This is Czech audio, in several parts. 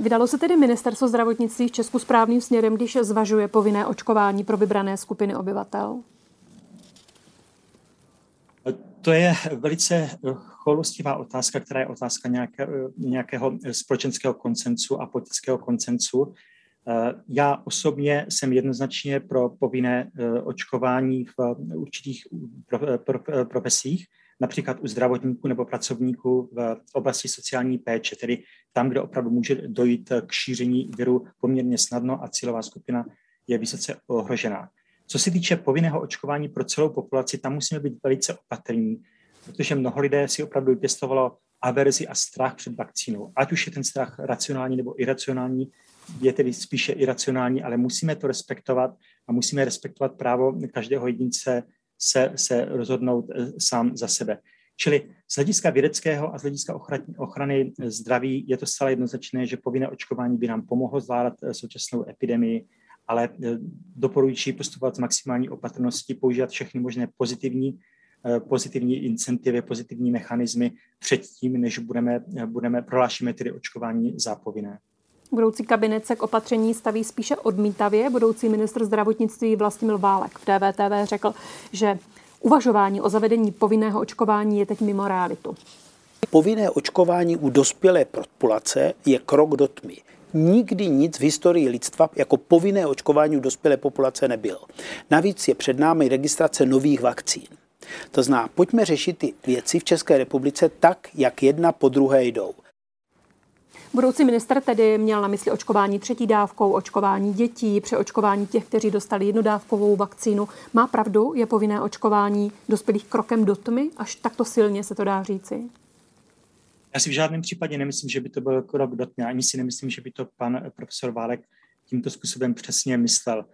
Vydalo se tedy ministerstvo zdravotnictví v Česku správným směrem, když zvažuje povinné očkování pro vybrané skupiny obyvatel? To je velice choulostivá otázka, která je otázka nějaké, nějakého společenského koncensu a politického koncensu. Já osobně jsem jednoznačně pro povinné očkování v určitých profesích, například u zdravotníků nebo pracovníků v oblasti sociální péče, tedy tam, kde opravdu může dojít k šíření viru poměrně snadno a cílová skupina je vysoce ohrožená. Co se týče povinného očkování pro celou populaci, tam musíme být velice opatrní, protože mnoho lidé si opravdu vypěstovalo averzi a strach před vakcínou. Ať už je ten strach racionální nebo iracionální, je tedy spíše iracionální, ale musíme to respektovat a musíme respektovat právo každého jedince se, se rozhodnout eh, sám za sebe. Čili z hlediska vědeckého a z hlediska ochrany, ochrany zdraví je to zcela jednoznačné, že povinné očkování by nám pomohlo zvládat eh, současnou epidemii, ale eh, doporučuji postupovat s maximální opatrností, používat všechny možné pozitivní, pozitivní incentivy, pozitivní mechanismy předtím, než budeme, budeme prohlášíme tedy očkování za povinné. Budoucí kabinet se k opatření staví spíše odmítavě. Budoucí ministr zdravotnictví Vlastimil Válek v DVTV řekl, že uvažování o zavedení povinného očkování je teď mimo realitu. Povinné očkování u dospělé populace je krok do tmy. Nikdy nic v historii lidstva jako povinné očkování u dospělé populace nebylo. Navíc je před námi registrace nových vakcín. To zná, pojďme řešit ty věci v České republice tak, jak jedna po druhé jdou. Budoucí minister tedy měl na mysli očkování třetí dávkou, očkování dětí, přeočkování těch, kteří dostali jednodávkovou vakcínu. Má pravdu, je povinné očkování dospělých krokem do tmy, až takto silně se to dá říci? Já si v žádném případě nemyslím, že by to byl krok do tmy, ani si nemyslím, že by to pan profesor Válek tímto způsobem přesně myslel.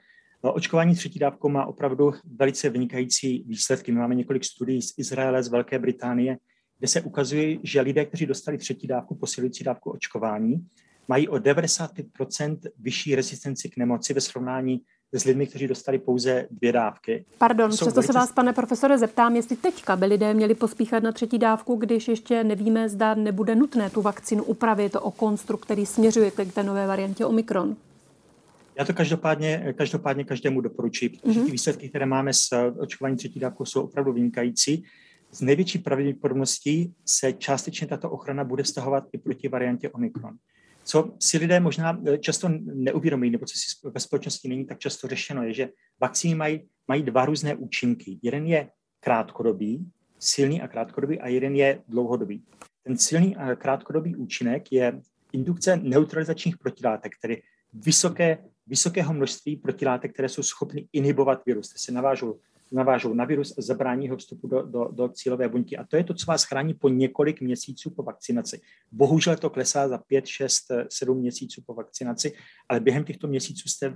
Očkování třetí dávkou má opravdu velice vynikající výsledky. My máme několik studií z Izraele, z Velké Británie, kde se ukazuje, že lidé, kteří dostali třetí dávku, posilující dávku očkování, mají o 95% vyšší rezistenci k nemoci ve srovnání s lidmi, kteří dostali pouze dvě dávky. Pardon, přesto velice... se vás, pane profesore, zeptám, jestli teďka by lidé měli pospíchat na třetí dávku, když ještě nevíme, zda nebude nutné tu vakcínu upravit o konstrukt, který směřuje k té nové variantě Omikron. Já to každopádně, každopádně každému doporučuji, protože mm-hmm. ty výsledky, které máme s očkováním třetí dávkou, jsou opravdu vynikající s největší pravděpodobností se částečně tato ochrana bude stahovat i proti variantě Omikron. Co si lidé možná eh, často neuvědomují, nebo co si ve společnosti není tak často řešeno, je, že vakcíny mají, mají dva různé účinky. Jeden je krátkodobý, silný a krátkodobý, a jeden je dlouhodobý. Ten silný a krátkodobý účinek je indukce neutralizačních protilátek, tedy vysoké, vysokého množství protilátek, které jsou schopny inhibovat virus, které se navážou navážou na virus zabrání jeho vstupu do, do, do cílové buňky. A to je to, co vás chrání po několik měsíců po vakcinaci. Bohužel to klesá za 5, 6, 7 měsíců po vakcinaci, ale během těchto měsíců jste,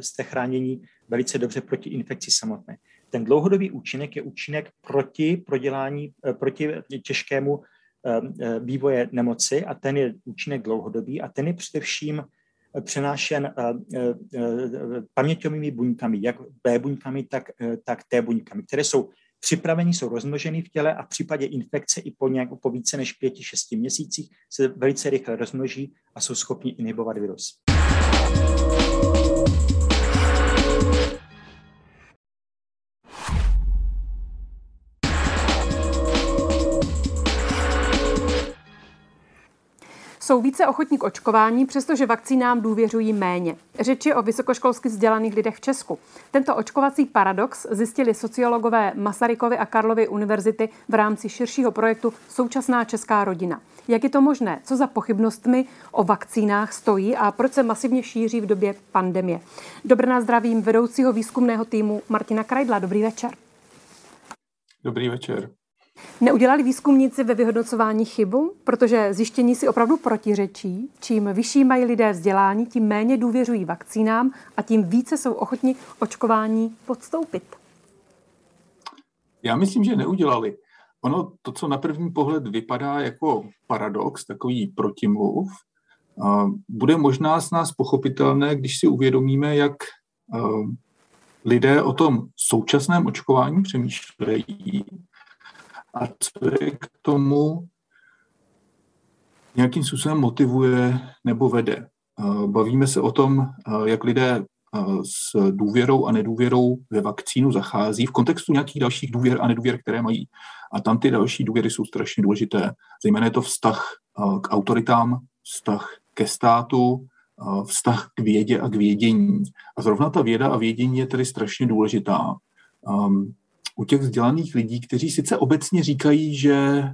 jste chráněni velice dobře proti infekci samotné. Ten dlouhodobý účinek je účinek proti prodělání, eh, proti těžkému eh, eh, vývoje nemoci a ten je účinek dlouhodobý a ten je především přenášen eh, eh, eh, paměťovými buňkami, jak B buňkami, tak, tak T buňkami, které jsou připraveni, jsou rozmnoženy v těle a v případě infekce i po, nějak, po více než pěti, šesti měsících se velice rychle rozmnoží a jsou schopni inhibovat virus. Jsou více ochotní k očkování, přestože vakcínám důvěřují méně. Řeči o vysokoškolsky vzdělaných lidech v Česku. Tento očkovací paradox zjistili sociologové Masarykovy a Karlovy univerzity v rámci širšího projektu Současná česká rodina. Jak je to možné? Co za pochybnostmi o vakcínách stojí a proč se masivně šíří v době pandemie? Dobrná zdravím vedoucího výzkumného týmu Martina Krajdla. Dobrý večer. Dobrý večer. Neudělali výzkumníci ve vyhodnocování chybu, protože zjištění si opravdu protiřečí. Čím vyšší mají lidé vzdělání, tím méně důvěřují vakcínám a tím více jsou ochotni očkování podstoupit. Já myslím, že neudělali. Ono, to, co na první pohled vypadá jako paradox, takový protimluv, bude možná z nás pochopitelné, když si uvědomíme, jak lidé o tom současném očkování přemýšlejí a co je k tomu nějakým způsobem motivuje nebo vede. Bavíme se o tom, jak lidé s důvěrou a nedůvěrou ve vakcínu zachází v kontextu nějakých dalších důvěr a nedůvěr, které mají. A tam ty další důvěry jsou strašně důležité. Zejména je to vztah k autoritám, vztah ke státu, vztah k vědě a k vědění. A zrovna ta věda a vědění je tedy strašně důležitá. U těch vzdělaných lidí, kteří sice obecně říkají, že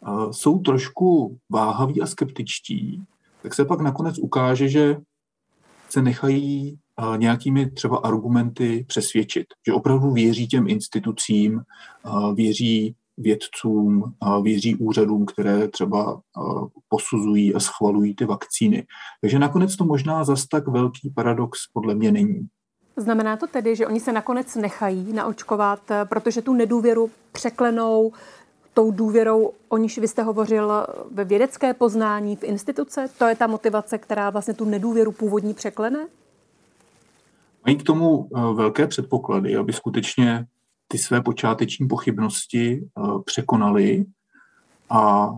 uh, jsou trošku váhaví a skeptičtí, tak se pak nakonec ukáže, že se nechají uh, nějakými třeba argumenty přesvědčit, že opravdu věří těm institucím, uh, věří vědcům, věří úřadům, které třeba posuzují a schvalují ty vakcíny. Takže nakonec to možná zas tak velký paradox podle mě není. Znamená to tedy, že oni se nakonec nechají naočkovat, protože tu nedůvěru překlenou tou důvěrou, o níž vy jste hovořil ve vědecké poznání, v instituce? To je ta motivace, která vlastně tu nedůvěru původní překlene? Mají k tomu eh, velké předpoklady, aby skutečně ty své počáteční pochybnosti překonali. A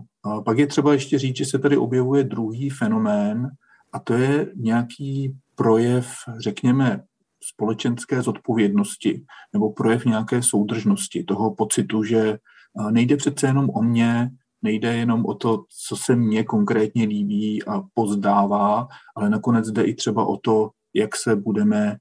pak je třeba ještě říct, že se tady objevuje druhý fenomén, a to je nějaký projev, řekněme, společenské zodpovědnosti nebo projev nějaké soudržnosti, toho pocitu, že nejde přece jenom o mě, nejde jenom o to, co se mně konkrétně líbí a pozdává, ale nakonec jde i třeba o to, jak se budeme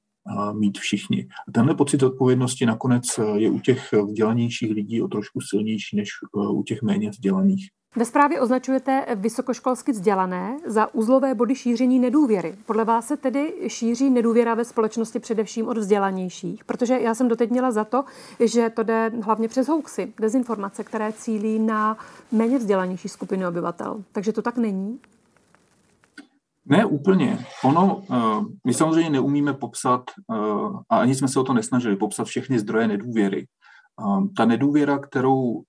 mít všichni. A tenhle pocit odpovědnosti nakonec e, je u těch vzdělanějších lidí o trošku silnější než e, u těch méně vzdělaných. Ve zprávě označujete vysokoškolsky vzdělané za uzlové body šíření nedůvěry. Podle vás se tedy šíří nedůvěra ve společnosti především od vzdělanějších? Protože já jsem doteď měla za to, že to jde hlavně přes hoaxy, dezinformace, které cílí na méně vzdělanější skupiny obyvatel. Takže to tak není? Ne úplně. Ono, uh, my samozřejmě neumíme popsat, uh, a ani jsme se o to nesnažili, popsat všechny zdroje nedůvěry. Uh, ta nedůvěra, kterou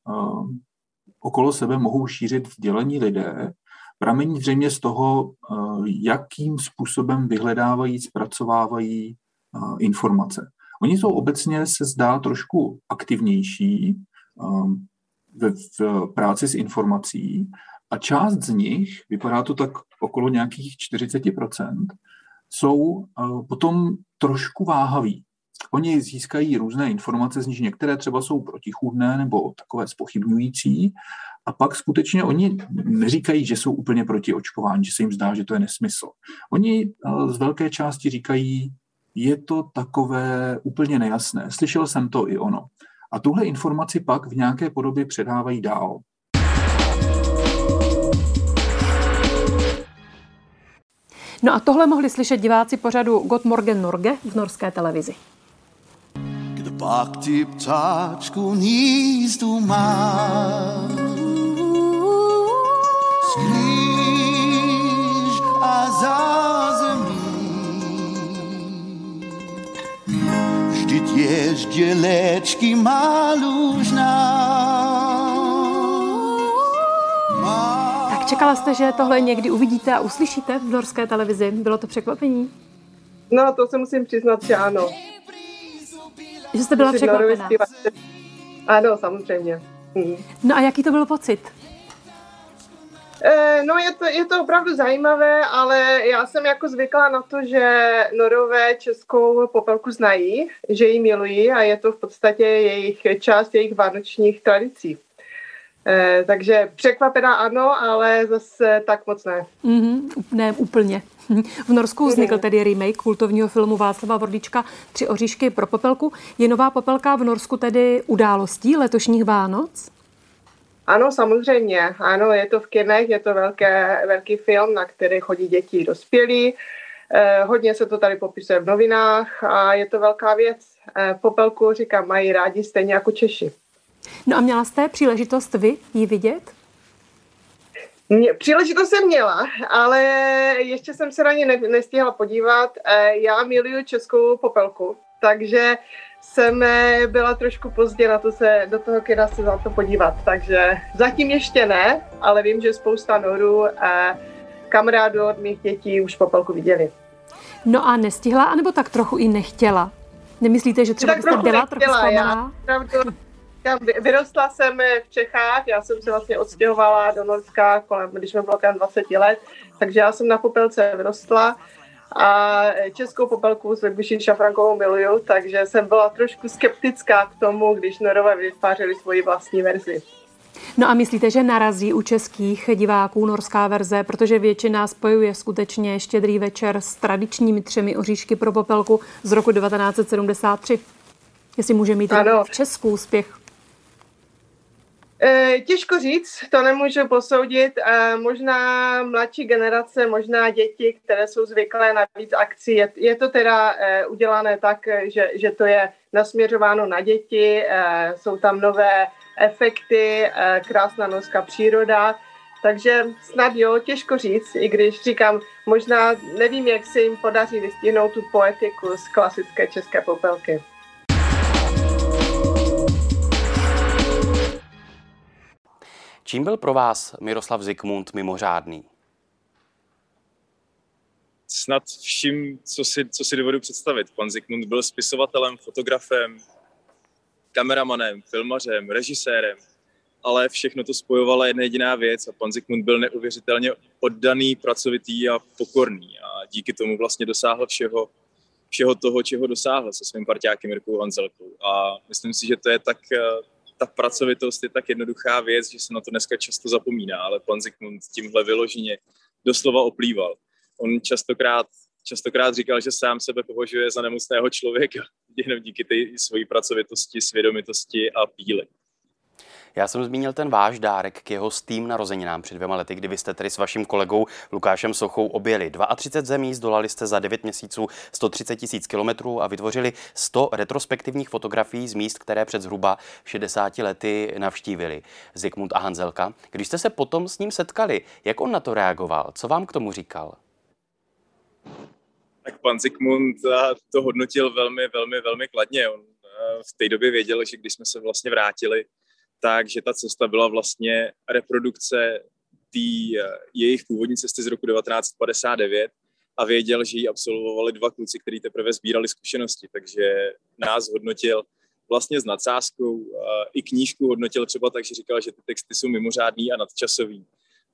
okolo sebe mohou šířit vzdělení lidé, pramení zřejmě z toho, jakým způsobem vyhledávají, zpracovávají informace. Oni jsou obecně, se zdá, trošku aktivnější v, v práci s informací a část z nich, vypadá to tak okolo nějakých 40%, jsou eh, potom trošku váhaví. Oni získají různé informace, z nich některé třeba jsou protichůdné nebo takové spochybňující, a pak skutečně oni neříkají, že jsou úplně proti očkování, že se jim zdá, že to je nesmysl. Oni eh, z velké části říkají, je to takové úplně nejasné. Slyšel jsem to i ono. A tuhle informaci pak v nějaké podobě předávají dál. No a tohle mohli slyšet diváci pořadu God Morgen Norge v norské televizi. Kde pak ty ptáčku nízdu máš, sklíž a zázemí. Vždyť ježdě léčky malužná, Čekala jste, že tohle někdy uvidíte a uslyšíte v norské televizi? Bylo to překvapení? No, to se musím přiznat, že ano. Že jste byla překvapená. Ano, samozřejmě. Hm. No a jaký to byl pocit? Eh, no je to, je to opravdu zajímavé, ale já jsem jako zvykla na to, že Norové českou popelku znají, že ji milují a je to v podstatě jejich část jejich vánočních tradicí. Eh, takže překvapená ano, ale zase tak moc ne. Mm-hmm, ne úplně. V Norsku vznikl tedy remake kultovního filmu Václava Vordička Tři oříšky pro popelku. Je nová popelka v Norsku tedy událostí letošních Vánoc? Ano, samozřejmě. Ano, je to v kinech, je to velké, velký film, na který chodí děti dospělí. Eh, hodně se to tady popisuje v novinách a je to velká věc. Eh, popelku, říkám, mají rádi stejně jako Češi. No a měla jste příležitost vy ji vidět? Mě, příležitost jsem měla, ale ještě jsem se na ně ne, nestihla podívat. E, já miluju českou popelku, takže jsem e, byla trošku pozdě na to se do toho kina se za to podívat. Takže zatím ještě ne, ale vím, že spousta norů a kamarádů od mých dětí už popelku viděli. No a nestihla, anebo tak trochu i nechtěla? Nemyslíte, že třeba byste byla trochu zklamaná? Já, říkám, vyrostla jsem v Čechách, já jsem se vlastně odstěhovala do Norska, kolem, když mi bylo 20 let, takže já jsem na Popelce vyrostla a českou popelku s Vybušin Šafrankovou miluju, takže jsem byla trošku skeptická k tomu, když Norové vytvářeli svoji vlastní verzi. No a myslíte, že narazí u českých diváků norská verze, protože většina spojuje skutečně štědrý večer s tradičními třemi oříšky pro popelku z roku 1973? Jestli může mít ano. v Česku úspěch? E, těžko říct, to nemůžu posoudit. E, možná mladší generace, možná děti, které jsou zvyklé na víc akcí. Je, je to teda e, udělané tak, že, že to je nasměřováno na děti, jsou tam nové efekty, krásná norská příroda. Takže snad jo, těžko říct, i když říkám, možná nevím, jak se jim podaří vystihnout tu poetiku z klasické české popelky. Čím byl pro vás Miroslav Zikmund mimořádný? Snad vším, co si, co si dovedu představit. Pan Zikmund byl spisovatelem, fotografem, kameramanem, filmařem, režisérem, ale všechno to spojovala jedna jediná věc a pan Zikmund byl neuvěřitelně oddaný, pracovitý a pokorný a díky tomu vlastně dosáhl všeho, všeho toho, čeho dosáhl se svým parťákem Jirkou Hanzelkou. A myslím si, že to je tak ta pracovitost je tak jednoduchá věc, že se na to dneska často zapomíná, ale pan Zikmund tímhle vyloženě doslova oplýval. On častokrát, častokrát říkal, že sám sebe považuje za nemocného člověka, jenom díky té svojí pracovitosti, svědomitosti a píly. Já jsem zmínil ten váš dárek k jeho stým narozeninám před dvěma lety, kdy vy jste tedy s vaším kolegou Lukášem Sochou objeli 32 zemí, zdolali jste za 9 měsíců 130 tisíc kilometrů a vytvořili 100 retrospektivních fotografií z míst, které před zhruba 60 lety navštívili Zikmund a Hanzelka. Když jste se potom s ním setkali, jak on na to reagoval? Co vám k tomu říkal? Tak pan Zikmund to hodnotil velmi, velmi, velmi kladně. On eh, v té době věděl, že když jsme se vlastně vrátili tak, že ta cesta byla vlastně reprodukce tý, eh, jejich původní cesty z roku 1959 a věděl, že ji absolvovali dva kluci, kteří teprve sbírali zkušenosti, takže nás hodnotil vlastně s nadsázkou. I knížku hodnotil třeba tak, že říkal, že ty texty jsou mimořádný a nadčasový.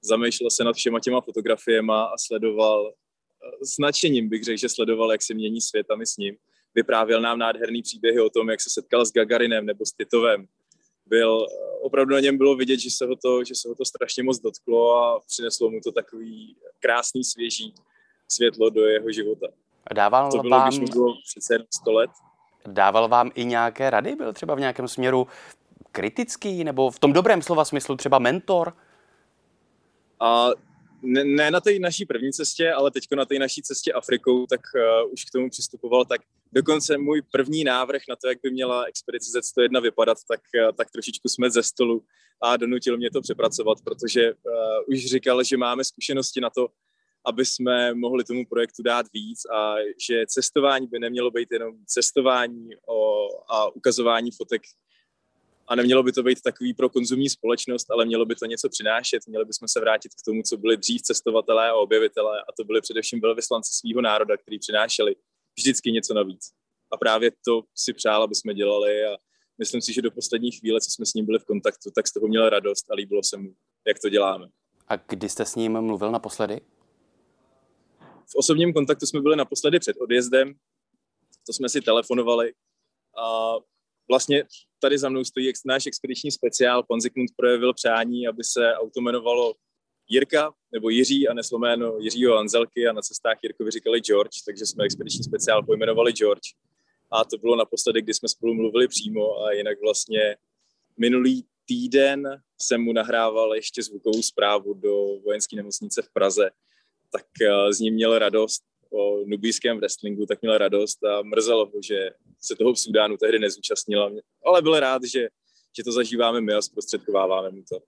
Zamýšlel se nad všema těma fotografiemi a sledoval eh, s nadšením bych řekl, že sledoval, jak se mění svět a my s ním. Vyprávěl nám nádherný příběhy o tom, jak se setkal s Gagarinem nebo s Titovem, byl, opravdu na něm bylo vidět, že se ho to, že se ho to strašně moc dotklo a přineslo mu to takový krásný, svěží světlo do jeho života. A dával to bylo, vám... když mu bylo přece 100 let. Dával vám i nějaké rady? Byl třeba v nějakém směru kritický nebo v tom dobrém slova smyslu třeba mentor? A ne, ne na té naší první cestě, ale teď na té naší cestě Afrikou, tak uh, už k tomu přistupoval tak. Dokonce můj první návrh na to, jak by měla expedice Z101 vypadat, tak, uh, tak trošičku jsme ze stolu a donutil mě to přepracovat, protože uh, už říkal, že máme zkušenosti na to, aby jsme mohli tomu projektu dát víc a že cestování by nemělo být jenom cestování o, a ukazování fotek. A nemělo by to být takový pro konzumní společnost, ale mělo by to něco přinášet, měli bychom se vrátit k tomu, co byli dřív cestovatelé a objevitelé a to byli především velvyslanci svého národa, kteří přinášeli vždycky něco navíc. A právě to si přál, aby jsme dělali a myslím si, že do poslední chvíle, co jsme s ním byli v kontaktu, tak z toho měl radost a líbilo se mu, jak to děláme. A kdy jste s ním mluvil naposledy? V osobním kontaktu jsme byli naposledy před odjezdem, to jsme si telefonovali a vlastně tady za mnou stojí náš expediční speciál. Pan Zikmund projevil přání, aby se auto jmenovalo Jirka nebo Jiří a neslo jméno Jiřího Anzelky a na cestách Jirkovi říkali George, takže jsme expediční speciál pojmenovali George. A to bylo naposledy, kdy jsme spolu mluvili přímo a jinak vlastně minulý týden jsem mu nahrával ještě zvukovou zprávu do vojenské nemocnice v Praze, tak z eh, ní měl radost o nubijském wrestlingu, tak měl radost a mrzelo ho, že se toho v Sudánu tehdy nezúčastnila, ale byl rád, že, že to zažíváme my a zprostředkováváme mu to.